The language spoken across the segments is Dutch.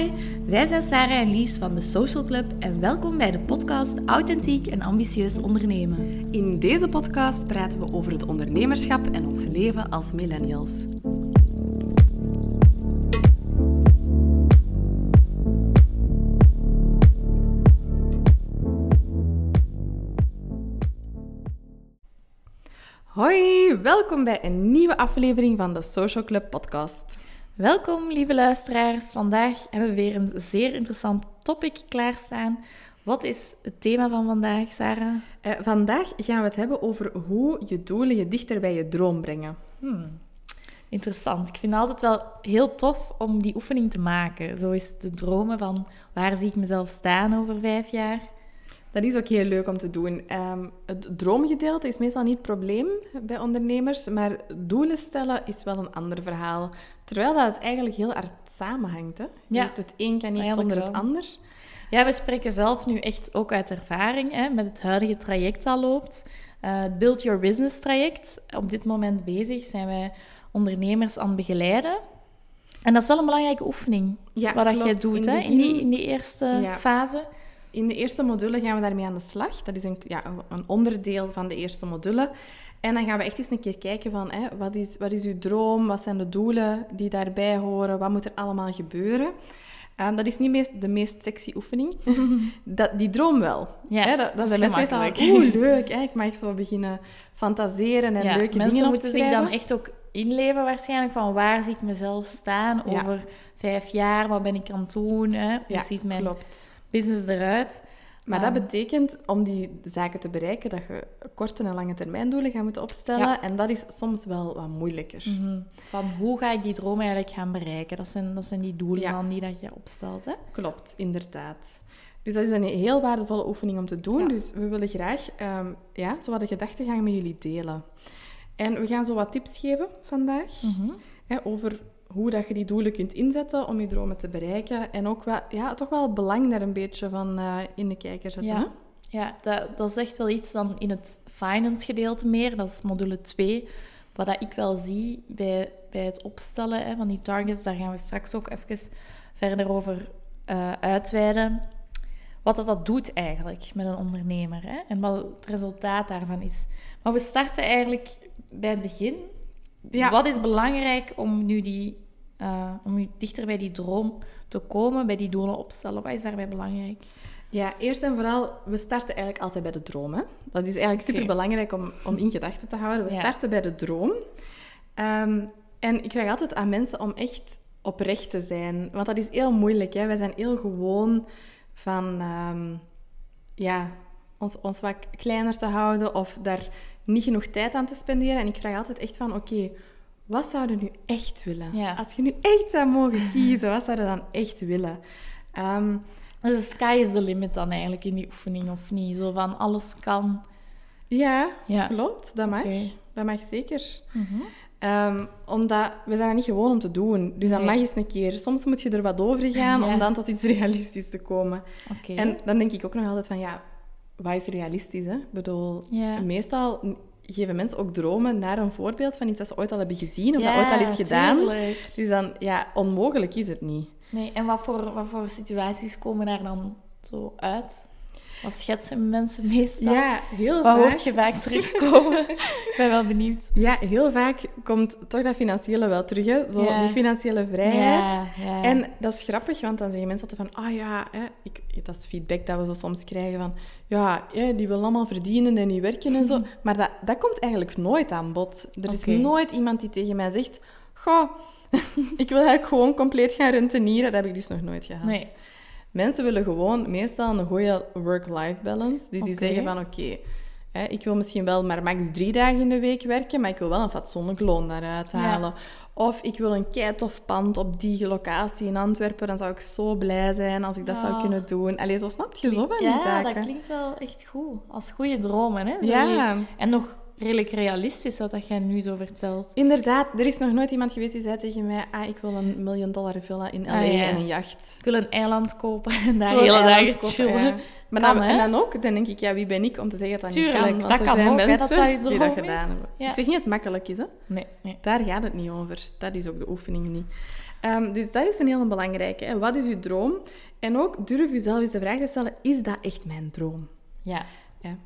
Hoi, wij zijn Sarah en Lies van de Social Club en welkom bij de podcast Authentiek en Ambitieus Ondernemen. In deze podcast praten we over het ondernemerschap en ons leven als millennials. Hoi, welkom bij een nieuwe aflevering van de Social Club podcast. Welkom, lieve luisteraars. Vandaag hebben we weer een zeer interessant topic klaarstaan. Wat is het thema van vandaag, Sarah? Eh, vandaag gaan we het hebben over hoe je doelen je dichter bij je droom brengen. Hmm. Interessant. Ik vind het altijd wel heel tof om die oefening te maken. Zo is te dromen van waar zie ik mezelf staan over vijf jaar. Dat is ook heel leuk om te doen. Ehm, het droomgedeelte is meestal niet het probleem bij ondernemers, maar doelen stellen is wel een ander verhaal. Terwijl dat het eigenlijk heel hard samenhangt. Hè? Ja. Het een kan niet Eigenlijk zonder het ander. Ja, we spreken zelf nu echt ook uit ervaring hè, met het huidige traject dat loopt. Eh, Het Build Your Business traject. Op dit moment bezig zijn wij ondernemers aan het begeleiden. En dat is wel een belangrijke oefening, Ja, wat dat jij doet In hè, in, die, in die eerste Ja. fase. In de eerste module gaan we daarmee aan de slag. Dat is een, ja, een onderdeel van de eerste module. En dan gaan we echt eens een keer kijken van hè, wat, is, wat is uw droom, wat zijn de doelen die daarbij horen, wat moet er allemaal gebeuren. Ehm, dat is niet meest, de meest sexy oefening. dat, die droom wel. Ja, hè, dat, dat is mensen oeh, leuk. Hè, ik mag zo beginnen fantaseren en Ja, leuke mensen dingen moeten zich dan echt ook inleven waarschijnlijk van waar zie ik mezelf staan Ja. over vijf jaar, wat ben ik aan het doen, hè? hoe Ja, ziet mijn klopt. Business eruit. Maar Ehm, dat betekent, om die zaken te bereiken, dat je korte en lange termijn doelen gaat moeten opstellen. Ja. En dat is soms wel wat moeilijker. Mhm. Van hoe ga ik die droom eigenlijk gaan bereiken? Dat zijn, dat zijn die doelen Ja. dan die dat je opstelt. Hè? Klopt, inderdaad. Dus dat is een heel waardevolle oefening om te doen. Ja. Dus we willen graag ehm, ja, zo wat de gedachtegang met jullie delen. En we gaan zo wat tips geven vandaag Mhm. hè, over hoe dat je die doelen kunt inzetten om je dromen te bereiken. En ook wel, ja, toch wel belang daar een beetje van eh, in de kijker zetten. hè? Ja, ja dat, dat is echt wel iets dan in het finance gedeelte meer. Dat is module 2. Wat dat ik wel zie bij, bij het opstellen hè, van die targets, daar gaan we straks ook even verder over eh, uitweiden. Wat dat, dat doet eigenlijk met een ondernemer hè, en wat het resultaat daarvan is. Maar we starten eigenlijk bij het begin. Ja. Wat is belangrijk om nu die, eh, om dichter bij die droom te komen, bij die doelen opstellen? Wat is daarbij belangrijk? Ja, eerst en vooral, we starten eigenlijk altijd bij de droom. Hè? Dat is eigenlijk super belangrijk om, om in gedachten te houden. We Ja. starten bij de droom. Ehm, en ik vraag altijd aan mensen om echt oprecht te zijn. Want dat is heel moeilijk. Hè? Wij zijn heel gewoon van ehm, ja, ons, ons wat kleiner te houden of daar niet genoeg tijd aan te spenderen. En ik vraag altijd echt van, oké, wat zouden nu echt willen? Ja. Als je nu echt zou mogen kiezen, wat zou je dan echt willen? Ehm, Dus de sky is the limit dan eigenlijk in die oefening, of niet? Zo van alles kan. Ja, Ja. klopt. Dat mag. Dat mag zeker. Mhm. Ehm, omdat we zijn er niet gewoon om te doen. Dus dat mag eens een keer. Soms moet je er wat over gaan Ja. om dan tot iets realistisch te komen. En dan denk ik ook nog altijd van, ja, wat is realistisch? Hè? Ik bedoel, Ja. meestal geven mensen ook dromen naar een voorbeeld van iets dat ze ooit al hebben gezien of Ja, dat ooit al is gedaan. tuurlijk. Dus dan, ja, onmogelijk is het niet. Nee, en wat voor, wat voor situaties komen daar dan zo uit? Wat schetsen mensen meestal? Ja, heel Wat vaak. hoort je vaak terugkomen? ik ben wel benieuwd. Ja, heel vaak komt toch dat financiële wel terug. Hè? Zo, Ja. die financiële vrijheid. Ja, ja. En dat is grappig, want dan zeggen mensen altijd van... Ah ja, hè, ik, dat is feedback dat we zo soms krijgen van... Ja, hè, die willen allemaal verdienen en niet werken en zo. Maar dat, dat komt eigenlijk nooit aan bod. Er is nooit iemand die tegen mij zegt... Goh, ik wil eigenlijk gewoon compleet gaan rentenieren. Dat heb ik dus nog nooit gehad. Nee. Mensen willen gewoon meestal een goede work-life balance. Dus die zeggen van... Oké, ik wil misschien wel maar max drie dagen in de week werken, maar ik wil wel een fatsoenlijk loon daaruit Ja. halen. Of ik wil een keitof pand op die locatie in Antwerpen. Dan zou ik zo blij zijn als ik dat zou kunnen doen. Allee, zo snap je zo van die Ja, zaken. dat klinkt wel echt goed. Als goede dromen, hè? Zo Ja. En nog redelijk realistisch, wat dat jij nu zo vertelt. Inderdaad, er is nog nooit iemand geweest die zei tegen mij... Ah, ik wil een miljoen dollar villa in L.A. Ah, ja. en een jacht. Ik wil een eiland kopen en daar hele dagen kopen, chillen. ja. Maar Kan, dan, en dan ook, dan denk ik, ja, wie ben ik om te zeggen dat dat niet kan? Want dat er kan zijn ook, hè, mensen dat dat die dat gedaan is. hebben. Ja. Ik zeg niet dat het makkelijk is, hè. Nee, nee. Daar gaat het niet over. Dat is ook de oefening niet. Ehm, dus dat is een hele belangrijke. Hè. Wat is uw droom? En ook durf jezelf eens de vraag te stellen, is dat echt mijn droom? Ja. Ja.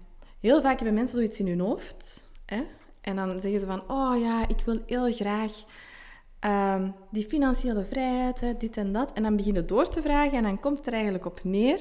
Heel vaak hebben mensen zoiets in hun hoofd. Hè? En dan zeggen ze van, oh ja, ik wil heel graag ehm, die financiële vrijheid, hè, dit en dat. En dan beginnen door te vragen en dan komt het er eigenlijk op neer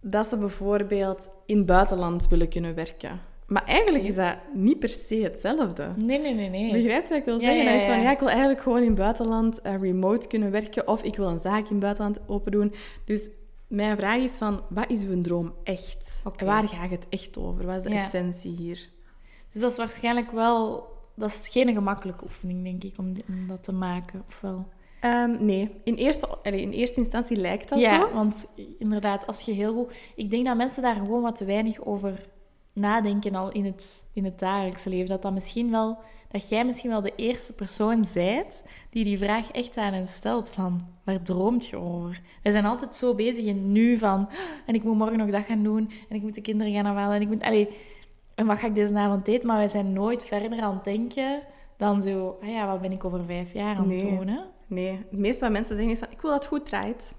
dat ze bijvoorbeeld in het buitenland willen kunnen werken. Maar eigenlijk is dat niet per se hetzelfde. Nee, nee, nee, nee. Begrijpt wat ik wil Ja, zeggen? ja, Dat is van, ja. ja, ik wil eigenlijk gewoon in het buitenland eh, remote kunnen werken of ik wil een zaak in het buitenland open doen. Dus mijn vraag is van, wat is uw droom echt? Waar gaat het echt over? Wat is de Ja. essentie hier? Dus dat is waarschijnlijk wel... Dat is geen gemakkelijke oefening, denk ik, om, die- om dat te maken. Of wel? Ehm, nee, in eerste, in eerste instantie lijkt dat ja, zo. want inderdaad, als je heel goed... Ik denk dat mensen daar gewoon wat te weinig over nadenken al in het, in het dagelijkse leven. Dat dat misschien wel... Dat jij misschien wel de eerste persoon zijt die die vraag echt aan hen stelt van... Waar droomt je over? We zijn altijd zo bezig in nu van... "Ah, En ik moet morgen nog dat gaan doen. En ik moet de kinderen gaan afhalen. En ik moet... Allee, en wat ga ik deze avond eten? Maar wij zijn nooit verder aan het denken dan zo... Ah ja, wat ben ik over vijf jaar aan het Nee. doen, hè? Nee, het meeste wat mensen zeggen is van, ik wil dat het goed draait.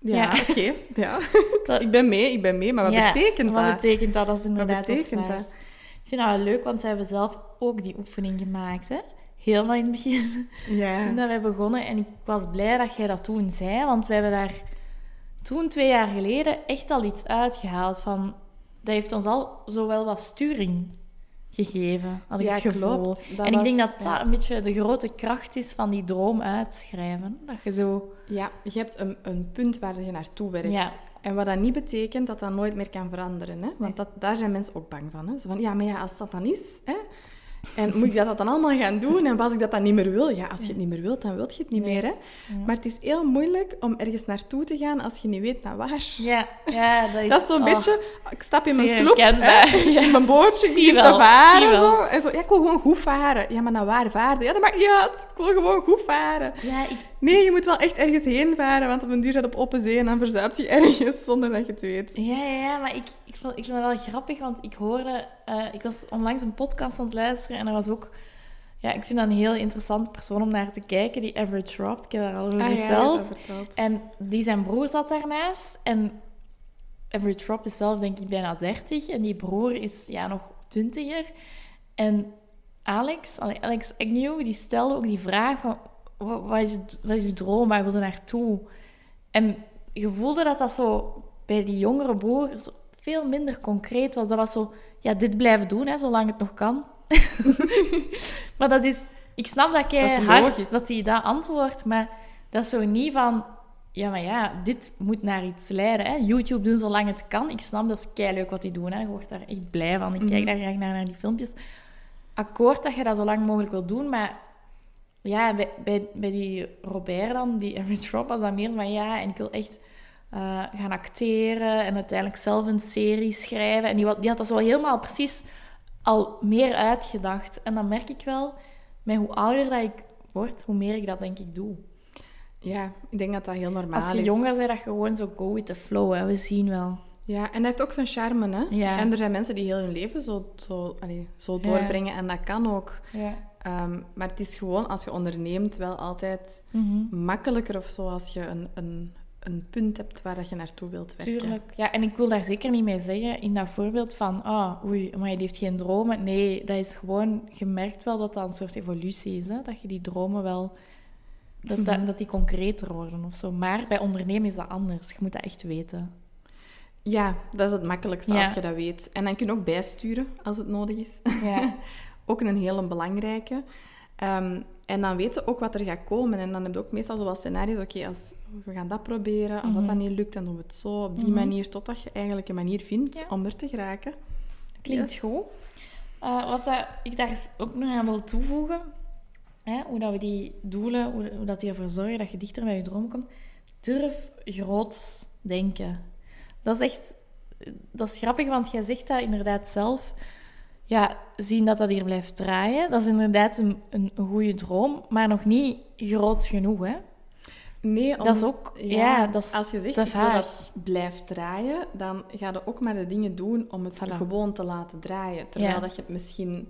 Ja, Ja. oké. ja. Dat- ik ben mee, ik ben mee. Maar wat Ja, betekent wat dat? betekent dat? Is inderdaad is betekent dat? Ik vind dat wel leuk, want we hebben zelf ook die oefening gemaakt. Hè? Helemaal in het begin, Ja. toen dat wij begonnen. En ik was blij dat jij dat toen zei, want we hebben daar toen, twee jaar geleden, echt al iets uitgehaald van... Dat heeft ons al zo wel wat sturing gegeven, had ik Ja, het gevoel. klopt. En ik denk dat dat ja. een beetje de grote kracht is van die droom uitschrijven. Dat je zo... Ja, je hebt een, een punt waar je naartoe werkt. En wat dat niet betekent dat dat nooit meer kan veranderen. Hè? Want dat, daar zijn mensen ook bang van. Hè? Zo van, ja, maar ja, als dat dan is... Hè? En moet ik dat dan allemaal gaan doen? En als ik dat dan niet meer wil? Ja, als je het niet meer wilt, dan wil je het niet Nee. meer. Hè? Maar het is heel moeilijk om ergens naartoe te gaan als je niet weet naar waar. Ja, ja dat is... Dat is zo'n oh. beetje... Ik stap in mijn sloep, hè, in mijn bootje, ik Zie te varen. Zo. En zo, ja, ik wil gewoon goed varen. Ja, maar naar waar varen? Ja, dat maakt niet uit. Ik wil gewoon goed varen. Ja, ik, Nee, je moet wel echt ergens heen varen, want op een duur zit op open zee en dan verzuipt je ergens zonder dat je het weet. Ja, ja, ja, maar ik, ik, vond, ik vind dat wel grappig, want ik hoorde... eh, ik was onlangs een podcast aan het luisteren en er was ook... Ja, ik vind dat een heel interessante persoon om naar te kijken, die Average Rob. Ik heb daar al over Ah, ja, verteld. verteld. En die zijn broer zat daarnaast. En Average Rob is zelf denk ik bijna 30 en die broer is ja, nog twintiger. En Alex, Alex Agnew, die stelde ook die vraag van... Wat, is, je, wat is je droom? Waar wil je naartoe? En je voelde dat dat zo bij die jongere broer zo veel minder concreet was. Dat was zo, ja, dit blijven doen, hè, zolang het nog kan. maar dat is... Ik snap dat jij Dat hard dat hij dat antwoordt, maar dat is zo niet van... Ja, maar ja, dit moet naar iets leiden. Hè. YouTube doen zolang het kan. Ik snap, dat is leuk wat die doen. Hè. Je wordt daar echt blij van. Ik Mhm. kijk daar graag naar, naar die filmpjes. Akkoord dat je dat zo lang mogelijk wil doen, maar... Ja, bij, bij, bij die Robert dan, die Average Rob, was dat meer van... Ja, en ik wil echt eh, gaan acteren en uiteindelijk zelf een serie schrijven. En die, die had dat zo helemaal precies al meer uitgedacht. En dan merk ik wel, met hoe ouder dat ik word, hoe meer ik dat denk ik doe. Ja, ik denk dat dat heel normaal Als je is. jonger bent, dat gewoon zo go with the flow. Hè. We zien wel. Ja, en dat heeft ook zijn charme, hè. Ja. En er zijn mensen die heel hun leven zo, zo, zo Ja. doorbrengen en dat kan ook. Ja. Ehm, maar het is gewoon, als je onderneemt, wel altijd Mhm. makkelijker of zo als je een, een, een punt hebt waar dat je naartoe wilt werken. Tuurlijk. Ja, en ik wil daar zeker niet mee zeggen in dat voorbeeld van, ah, oei, maar je heeft geen dromen. Nee, dat is gewoon, je merkt wel dat dat een soort evolutie is, hè? dat je die dromen wel, dat, dat, Mhm. dat die concreter worden of zo. Maar bij ondernemen is dat anders. Je moet dat echt weten. Ja, dat is het makkelijkste Ja. als je dat weet. En dan kun je ook bijsturen als het nodig is. Ja. ook een hele belangrijke. Ehm, en dan weten ook wat er gaat komen. En dan heb je ook meestal zo wat scenario's. Oké, als we gaan dat proberen. Als dat Mhm. niet lukt, dan doen we het zo. Op die Mhm. manier, totdat je eigenlijk een manier vindt Ja. om er te geraken. Klinkt Yes. goed. Eh, wat dat, ik daar ook nog aan wil toevoegen, hè, hoe dat we die doelen, hoe, hoe dat die ervoor zorgen dat je dichter bij je droom komt, durf groots denken. Dat is echt, dat is grappig, want jij zegt dat inderdaad zelf. Ja, zien dat dat hier blijft draaien, dat is inderdaad een, een, een goede droom, maar nog niet groot genoeg, hè? Nee, Dat is ook, ja, dat is als je zegt te wil vaag. dat blijft draaien, dan ga je ook maar de dingen doen om het Voilà. gewoon te laten draaien. Terwijl Ja. dat je het misschien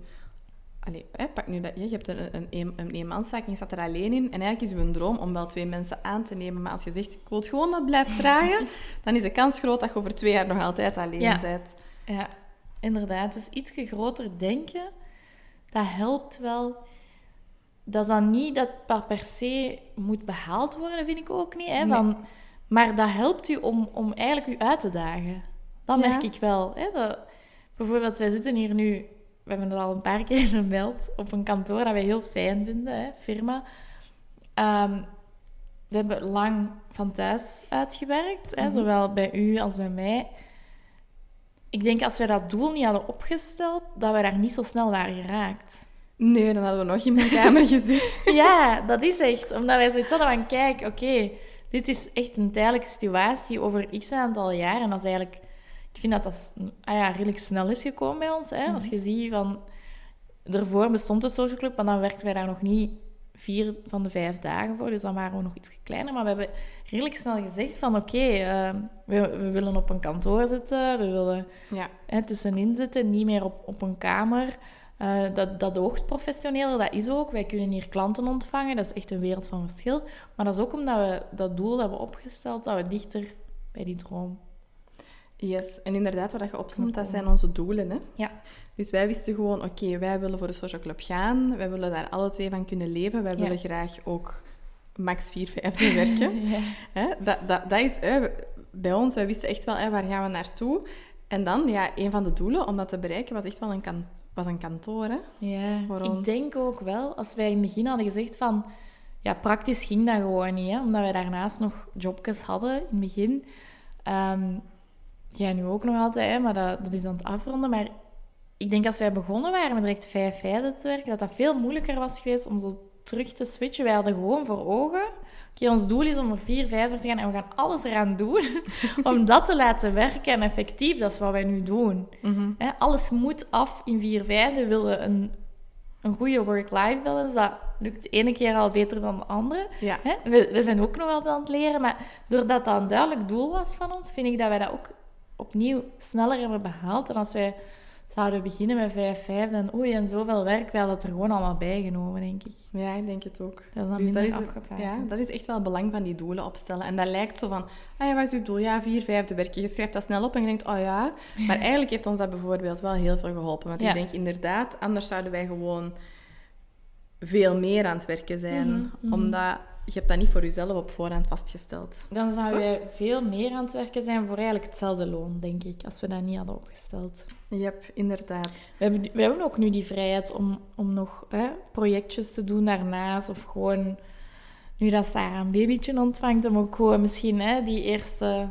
Allee, hè, pak nu dat je, hebt een, een, een, een eenmanszaak en je staat er alleen in. En eigenlijk is uw droom om wel twee mensen aan te nemen. Maar als je zegt, ik wil het gewoon dat het blijft draaien, dan is de kans groot dat je over twee jaar nog altijd alleen Ja. bent. Ja, inderdaad. Dus iets groter denken, dat helpt wel. Dat is dan niet dat het per se moet behaald worden, vind ik ook niet. Hè? Nee. Van, maar dat helpt u om, om eigenlijk u uit te dagen. Dat Ja. merk ik wel. Hè? Dat, bijvoorbeeld, wij zitten hier nu... We hebben het al een paar keer gemeld op een kantoor dat wij heel fijn vinden, hè, firma. Ehm, we hebben lang van thuis uitgewerkt, hè, Mhm. zowel bij u als bij mij. Ik denk als wij dat doel niet hadden opgesteld, dat we daar niet zo snel waren geraakt. Nee, dan hadden we nog in mijn kamer gezien. Ja, dat is echt. Omdat wij zoiets hadden van, kijk, oké, dit is echt een tijdelijke situatie over x aantal jaar. En dat is eigenlijk... Ik vind dat dat ah ja, redelijk snel is gekomen bij ons. Hè? Als je ziet van... Ervoor bestond de social club, maar dan werkten wij daar nog niet vier van de vijf dagen voor. Dus dan waren we nog iets kleiner. Maar we hebben redelijk snel gezegd van, oké, eh, we, we willen op een kantoor zitten. We willen Ja. hè, tussenin zitten, niet meer op, op een kamer. Eh, dat, dat oogt professioneler, dat is ook. Wij kunnen hier klanten ontvangen, dat is echt een wereld van verschil. Maar dat is ook omdat we dat doel hebben opgesteld, dat we dichter bij die droom. Yes, en inderdaad, wat je opzomt, dat zijn onze doelen. Hè? Ja. Dus wij wisten gewoon, oké, wij willen voor de social club gaan. Wij willen daar alle twee van kunnen leven. Wij Ja. willen graag ook max vier vijfde werken. ja. Hè? Dat, dat, dat is hè, bij ons, wij wisten echt wel, hè, waar gaan we naartoe? En dan, ja, een van de doelen om dat te bereiken was echt wel een, kan, was een kantoor. Hè? Ja, Voor ik denk ook wel, als wij in het begin hadden gezegd van... Ja, praktisch ging dat gewoon niet, hè, omdat wij daarnaast nog jobjes hadden in het begin. Ehm, jij nu ook nog altijd, hè, maar dat, dat is aan het afronden. Maar ik denk als wij begonnen waren met direct vijf feiten te werken, dat dat veel moeilijker was geweest om zo terug te switchen. Wij hadden gewoon voor ogen... Oké, ons doel is om er vier, vijf te gaan en we gaan alles eraan doen om dat te laten werken. En effectief, dat is wat wij nu doen. Hè, alles moet af in vier vijfde. We willen een, een goede work-life balance. Dat lukt de ene keer al beter dan de andere. Ja. We, we zijn ook nog altijd aan het leren. Maar doordat dat een duidelijk doel was van ons, vind ik dat wij dat ook opnieuw sneller hebben behaald. En als wij zouden beginnen met vijf, vijf, dan oei, en zoveel werk, we hadden het er gewoon allemaal bijgenomen, denk ik. Ja, ik denk het ook. Dat is dan Dus dat is, ja, dat is echt wel het belang van die doelen opstellen. En dat lijkt zo van, ah ja, wat is uw doel? Ja, vier vijfde werken. Je schrijft dat snel op en je denkt, oh ja. Maar eigenlijk heeft ons dat bijvoorbeeld wel heel veel geholpen. Want Ja. ik denk inderdaad, anders zouden wij gewoon veel meer aan het werken zijn. Mhm, mhm. Omdat je hebt dat niet voor jezelf op voorhand vastgesteld. Dan zouden wij veel meer aan het werken zijn voor eigenlijk hetzelfde loon, denk ik, als we dat niet hadden opgesteld. Yep, inderdaad. We hebben, we hebben ook nu die vrijheid om, om nog hè, projectjes te doen daarnaast. Of gewoon, nu dat Sarah een babytje ontvangt, om ook gewoon misschien hè, die eerste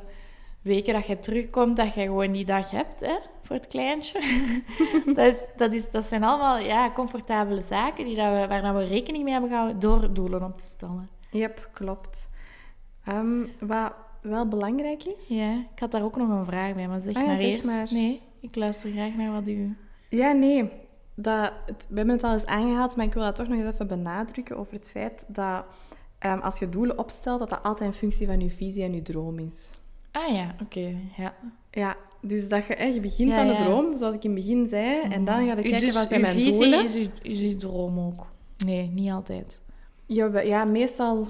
weken dat je terugkomt, dat je gewoon die dag hebt hè, voor het kleintje. dat, is, dat, is, dat zijn allemaal ja, comfortabele zaken die dat we, waar we rekening mee hebben gehouden door doelen op te stellen. Yep, klopt. Ehm, wat wel belangrijk is... Ja, ik had daar ook nog een vraag bij, maar zeg Ah ja, maar zeg eerst. maar. Nee, ik luister graag naar wat u... Ja, nee. Dat, het, we hebben het al eens aangehaald, maar ik wil dat toch nog eens even benadrukken over het feit dat ehm, als je doelen opstelt, dat dat altijd een functie van je visie en je droom is. Ah ja, oké, ja. Ja, dus dat je, je begint Ja, van de ja. droom, zoals ik in het begin zei, en dan ga je U- kijken dus wat zijn uw mijn visie doelen. Is uw, is uw droom ook? Nee, niet altijd. Ja, ja, meestal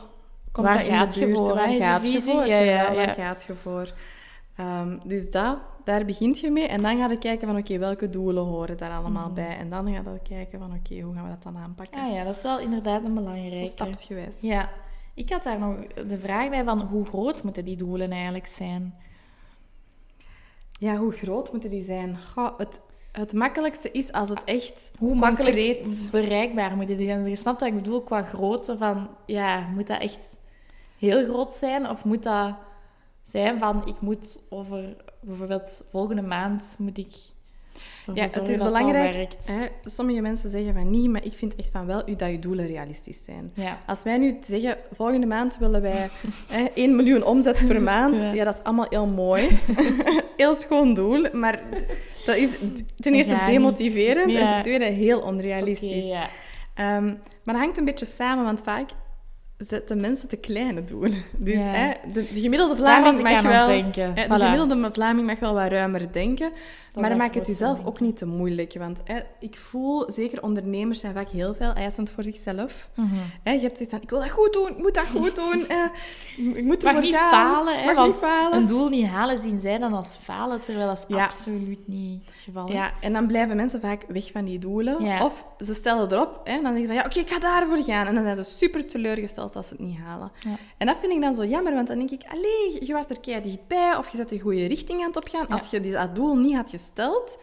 komt Waar dat in gaat de je buurt. voor, Waar gaat je voor? Ja, ja. Waar gaat je voor? Dus dat, daar begint je mee. En dan ga je kijken van, oké, welke doelen horen daar allemaal Mhm. bij? En dan ga je kijken van, oké, hoe gaan we dat dan aanpakken? Ah ja, dat is wel inderdaad een Zo belangrijke. stapsgewijs. Ja, ik had daar nog de vraag bij van hoe groot moeten die doelen eigenlijk zijn? Ja, hoe groot moeten die zijn? Goh, het, het makkelijkste is als het echt Hoe makkelijk bereikbaar die zijn? Je snapt wat ik bedoel qua grootte van, ja, moet dat echt heel groot zijn? Of moet dat zijn van, ik moet over bijvoorbeeld volgende maand moet ik Ja, het is belangrijk. Hè, sommige mensen zeggen van niet, maar ik vind echt van wel dat je doelen realistisch zijn. Ja. Als wij nu zeggen, volgende maand willen wij hè, 1 miljoen omzet per maand, Ja. ja. dat is allemaal heel mooi. heel schoon doel, maar dat is ten eerste Ja, demotiverend en ten tweede heel onrealistisch. Ehm, maar dat hangt een beetje samen, want vaak zetten mensen te kleine doelen. Dus Ja. hè, de, de gemiddelde Vlaming mag wel... denken. hè, de Voilà. gemiddelde Vlaming mag wel wat ruimer denken. Dat maar maak het jezelf denk ook niet te moeilijk. Want hè, ik voel, zeker ondernemers zijn vaak heel veel eisend voor zichzelf. Mhm. Hè, je hebt zoiets van, ik wil dat goed doen, ik moet dat goed doen. eh, ik moet ervoor niet gaan. falen, hè, mag want niet falen. Een doel niet halen zien zij dan als falen, terwijl dat is Ja. absoluut niet het geval is. Ja, en dan blijven mensen vaak weg van die doelen. Ja. Of ze stellen erop hè, en dan zeggen ze van, ja, oké, ik ga daarvoor gaan. En dan zijn ze super teleurgesteld als ze het niet halen. Ja. En dat vind ik dan zo jammer, want dan denk ik, allee, je wordt er kei dichtbij of je zet de goede richting aan het opgaan. Ja. Als je dat doel niet had gesteld,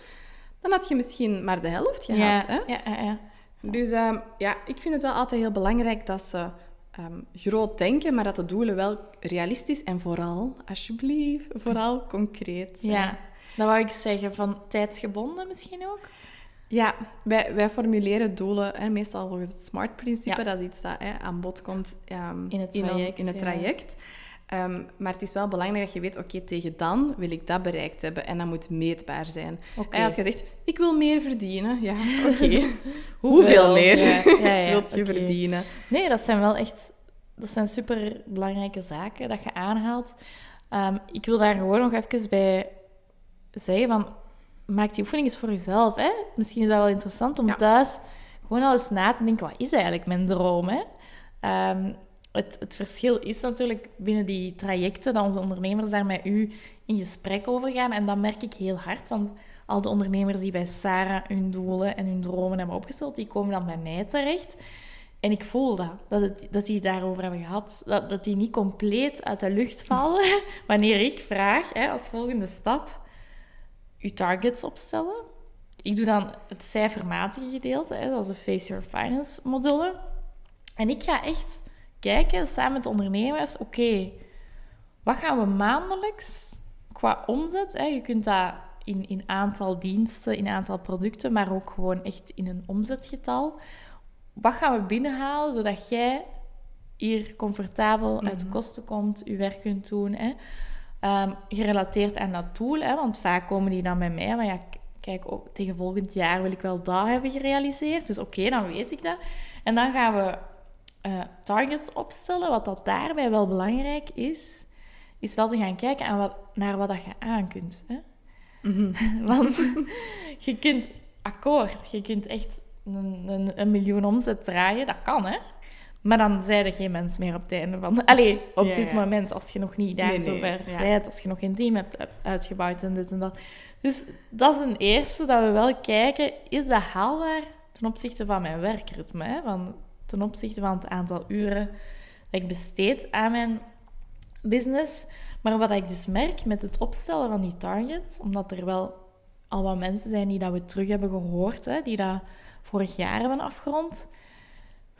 dan had je misschien maar de helft gehad. Hè? ja, ja, ja. Dus ehm, ja, ik vind het wel altijd heel belangrijk dat ze ehm, groot denken, maar dat de doelen wel realistisch en vooral, alsjeblieft, vooral concreet zijn. Ja, dat wou ik zeggen. Van tijdsgebonden misschien ook? Ja, wij, wij formuleren doelen hè, meestal volgens het SMART-principe. Ja. Dat is iets dat hè, aan bod komt ehm, In het traject, in het ja. traject. Ehm, maar het is wel belangrijk dat je weet, oké, tegen dan wil ik dat bereikt hebben. En dat moet meetbaar zijn. Hè, als je zegt, ik wil meer verdienen. Ja, oké. Hoeveel meer Ja, wilt je verdienen? Nee, dat zijn wel echt... Dat zijn super belangrijke zaken dat je aanhaalt. Ehm, ik wil daar gewoon nog even bij zeggen van... Maak die oefening eens voor jezelf. Hè? Misschien is dat wel interessant om Ja. thuis gewoon al eens na te denken... Wat is eigenlijk mijn droom? Hè? Ehm, het, het verschil is natuurlijk binnen die trajecten dat onze ondernemers daar met u in gesprek over gaan. En dat merk ik heel hard, want al de ondernemers die bij Sarah hun doelen en hun dromen hebben opgesteld, die komen dan bij mij terecht. En ik voel dat, dat, het, dat die het daarover hebben gehad. Dat, dat die niet compleet uit de lucht vallen wanneer ik vraag, hè, als volgende stap, uw targets opstellen. Ik doe dan het cijfermatige gedeelte, hè, dat is de Face Your Finance module. En ik ga echt kijken samen met de ondernemers, oké, wat gaan we maandelijks qua omzet? Hè? Je kunt dat in, in aantal diensten, in aantal producten, maar ook gewoon echt in een omzetgetal. Wat gaan we binnenhalen zodat jij hier comfortabel uit de kosten komt, je werk kunt doen? Hè? Ehm, gerelateerd aan dat doel, hè? want vaak komen die dan bij mij, maar ja, kijk, ook tegen volgend jaar wil ik wel dat hebben gerealiseerd. Dus oké, dan weet ik dat. En dan gaan we eh, targets opstellen. Wat dat daarbij wel belangrijk is, is wel te gaan kijken aan wat, naar wat dat je aan kunt. Hè? Want je kunt akkoord, je kunt echt een, een, een miljoen omzet draaien, dat kan hè. Maar dan zijn er geen mens meer op het einde van. Allee, op Ja, dit ja. moment, als je nog niet daar Nee, zo ver bent, als je nog geen team hebt uitgebouwd en dit en dat. Dus dat is een eerste dat we wel kijken, is dat haalbaar ten opzichte van mijn werkritme? Hè? Van, ten opzichte van het aantal uren dat ik besteed aan mijn business. Maar wat ik dus merk met het opstellen van die targets, omdat er wel al wat mensen zijn die dat we terug hebben gehoord, hè, die dat vorig jaar hebben afgerond.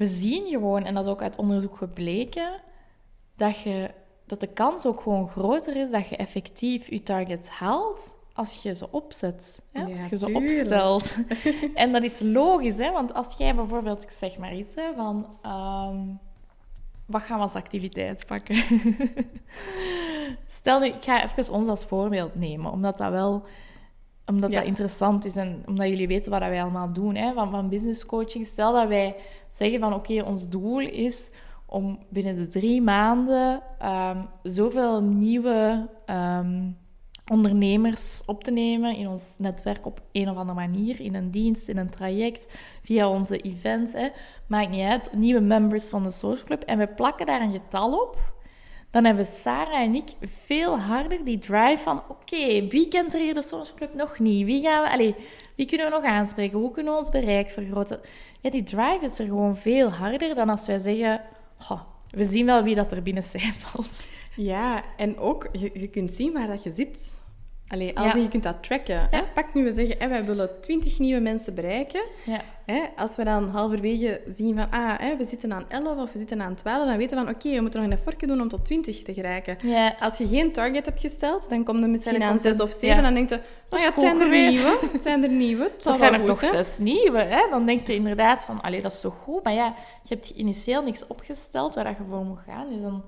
We zien gewoon, en dat is ook uit onderzoek gebleken, dat, je, dat de kans ook gewoon groter is dat je effectief je targets haalt als je ze opzet. Hè? Ja, als je ze tuurlijk. opstelt. en dat is logisch, hè? want als jij bijvoorbeeld, ik zeg maar iets, hè, van... ehm, wat gaan we als activiteit pakken? Stel nu, ik ga even ons als voorbeeld nemen, omdat dat wel omdat Ja. dat interessant is en omdat jullie weten wat wij allemaal doen hè, van, van business coaching. Stel dat wij zeggen van oké, ons doel is om binnen de drie maanden ehm, zoveel nieuwe ehm, ondernemers op te nemen in ons netwerk op een of andere manier, in een dienst, in een traject, via onze events. Hè. Maakt niet uit, nieuwe members van de Social Club. En we plakken daar een getal op dan hebben Sarah en ik veel harder die drive van... Oké, wie kent er hier de Social Club nog niet? Wie, gaan we, allee, wie kunnen we nog aanspreken? Hoe kunnen we ons bereik vergroten? Ja, die drive is er gewoon veel harder dan als wij zeggen... "Goh, we zien wel wie dat er binnen cijfert. Ja, en ook, je, je kunt zien waar dat je zit. Allee, als Ja. je kunt dat tracken. Hè? Pak nu, we zeggen, hè, wij willen 20 nieuwe mensen bereiken. Ja. Hè? Als we dan halverwege zien van, ah, hè, we zitten aan 11 of we zitten aan 12, dan weten we van, oké, we moeten nog een effortje doen om tot 20 te geraken. Ja, Als je geen target hebt gesteld, dan kom je misschien er aan 6 of content- 7 ja. dan denk je, oh ja, het zijn er nieuwe. Het zijn er nieuwe. Het dat zijn er goed toch zes nieuwe. Hè? Dan denk je inderdaad van... Allee, dat is toch goed? Maar ja, je hebt initieel niks opgesteld waar je voor moet gaan. Dus dan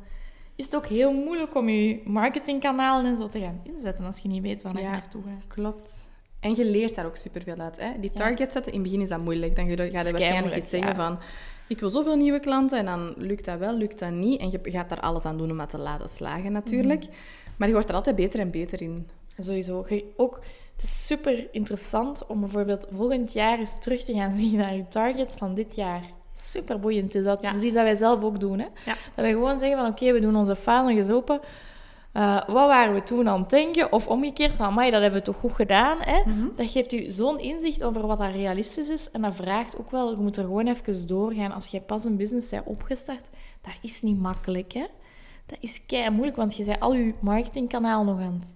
is het ook heel moeilijk om je marketingkanalen en zo te gaan inzetten als je niet weet waar je Ja. naartoe gaat. Klopt. En je leert daar ook superveel uit. Hè? Die target zetten, in het begin is dat moeilijk. Dan ga je, ga je waarschijnlijk eens zeggen van... Ik wil zoveel nieuwe klanten en dan lukt dat wel, lukt dat niet. En je gaat daar alles aan doen om dat te laten slagen natuurlijk. Mhm. Maar je wordt er altijd beter en beter in. Sowieso. Ook, het is super interessant om bijvoorbeeld volgend jaar eens terug te gaan zien naar je targets van dit jaar. Super boeiend is dat. Ja. Dat is iets dat wij zelf ook doen. Hè? Dat wij gewoon zeggen van oké, we doen onze funnel open. Uh, wat waren we toen aan het denken? Of omgekeerd, van, dat hebben we toch goed gedaan. Hè? Mhm. Dat geeft u zo'n inzicht over wat dat realistisch is. En dat vraagt ook wel, je moet er gewoon even doorgaan. Als je pas een business bent opgestart, dat is niet makkelijk. Hè? Dat is kei moeilijk, want je bent al je marketingkanaal nog aan het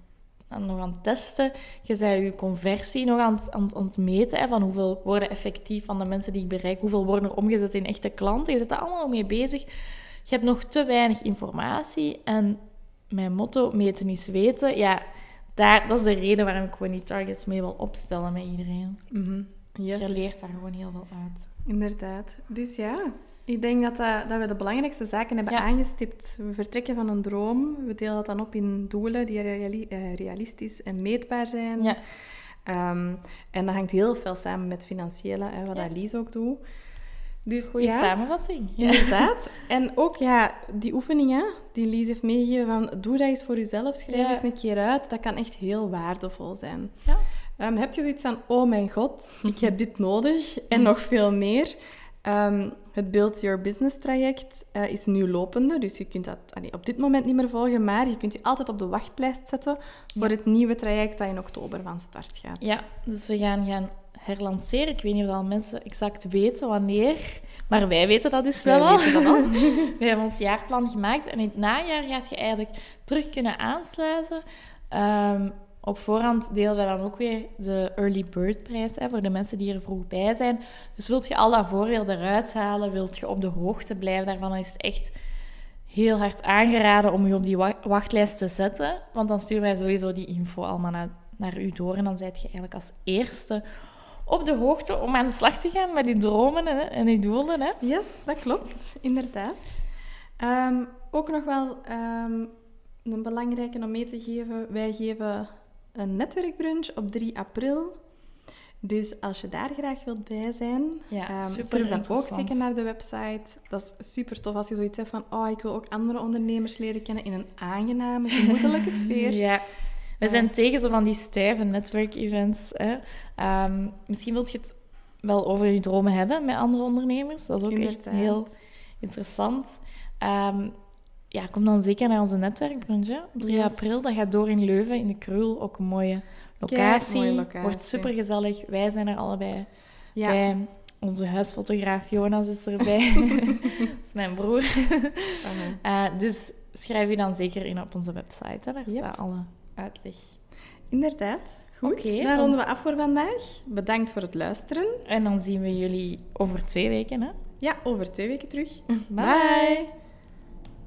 nog aan het testen. Je bent je conversie nog aan het, aan, aan het meten. Hè, van hoeveel worden effectief van de mensen die ik bereik, hoeveel worden er omgezet in echte klanten. Je zit daar allemaal mee bezig. Je hebt nog te weinig informatie. En mijn motto, meten is weten. Ja, daar, dat is de reden waarom ik gewoon die targets mee wil opstellen met iedereen. Mm yes. Je leert daar gewoon heel veel uit. Inderdaad. Dus ja, ik denk dat, dat, dat we de belangrijkste zaken hebben aangestipt. We vertrekken van een droom. We delen dat dan op in doelen die eh, realistisch en meetbaar zijn. Ja. Um, en dat hangt heel veel samen met financiële, hè, wat ja. Ook doet. Dus, Goeie ja, samenvatting. Inderdaad. En ook ja, die oefeningen die Lies heeft meegegeven van doe dat eens voor jezelf, schrijf eens een keer uit. Dat kan echt heel waardevol zijn. Ja. Um, heb je zoiets van, oh mijn god, ik heb dit nodig en nog veel meer. Um, het Build Your Business traject uh, is nu lopende, dus je kunt dat allee, op dit moment niet meer volgen, maar je kunt je altijd op de wachtlijst zetten voor het nieuwe traject dat in oktober van start gaat. Ja, dus we gaan gaan herlanceren. Ik weet niet of al mensen exact weten wanneer, maar wij weten dat dus wel al. we hebben ons jaarplan gemaakt en in het najaar gaat je eigenlijk terug kunnen aansluiten. Um, op voorhand delen wij dan ook weer de early bird prijs voor de mensen die er vroeg bij zijn. Dus wilt je al dat voordeel eruit halen, wilt je op de hoogte blijven daarvan, dan is het echt heel hard aangeraden om je op die wachtlijst te zetten. Want dan sturen wij sowieso die info allemaal naar, naar u door en dan zijt je eigenlijk als eerste op de hoogte om aan de slag te gaan met die dromen hè, en die doelen. Hè? Yes, dat klopt, inderdaad. Ehm, ook nog wel um, een belangrijke om mee te geven. Wij geven een netwerkbrunch op 3 april. Dus als je daar graag wilt bij zijn, ja, um, surf dan ook zeker naar de website. Dat is super tof als je zoiets hebt van, oh, ik wil ook andere ondernemers leren kennen in een aangename, gemoedelijke sfeer. Ja, we zijn tegen zo van die stijve netwerkevents. Um, misschien wilt je het wel over je dromen hebben met andere ondernemers. Dat is ook echt heel interessant. Um, ja, kom dan zeker naar onze netwerkbrunch. Op 3 april, dat gaat door in Leuven, in de Krul. Ook een mooie locatie. mooie locatie. Wordt super gezellig. Wij zijn er allebei ja. bij. Onze huisfotograaf Jonas is erbij. dat is mijn broer. uh, dus schrijf je dan zeker in op onze website. Hè. Daar staat alle uitleg. Inderdaad. Goed, okay, dan ronden we af voor vandaag. Bedankt voor het luisteren. En dan zien we jullie over twee weken. Hè? Ja, over twee weken terug. Bye.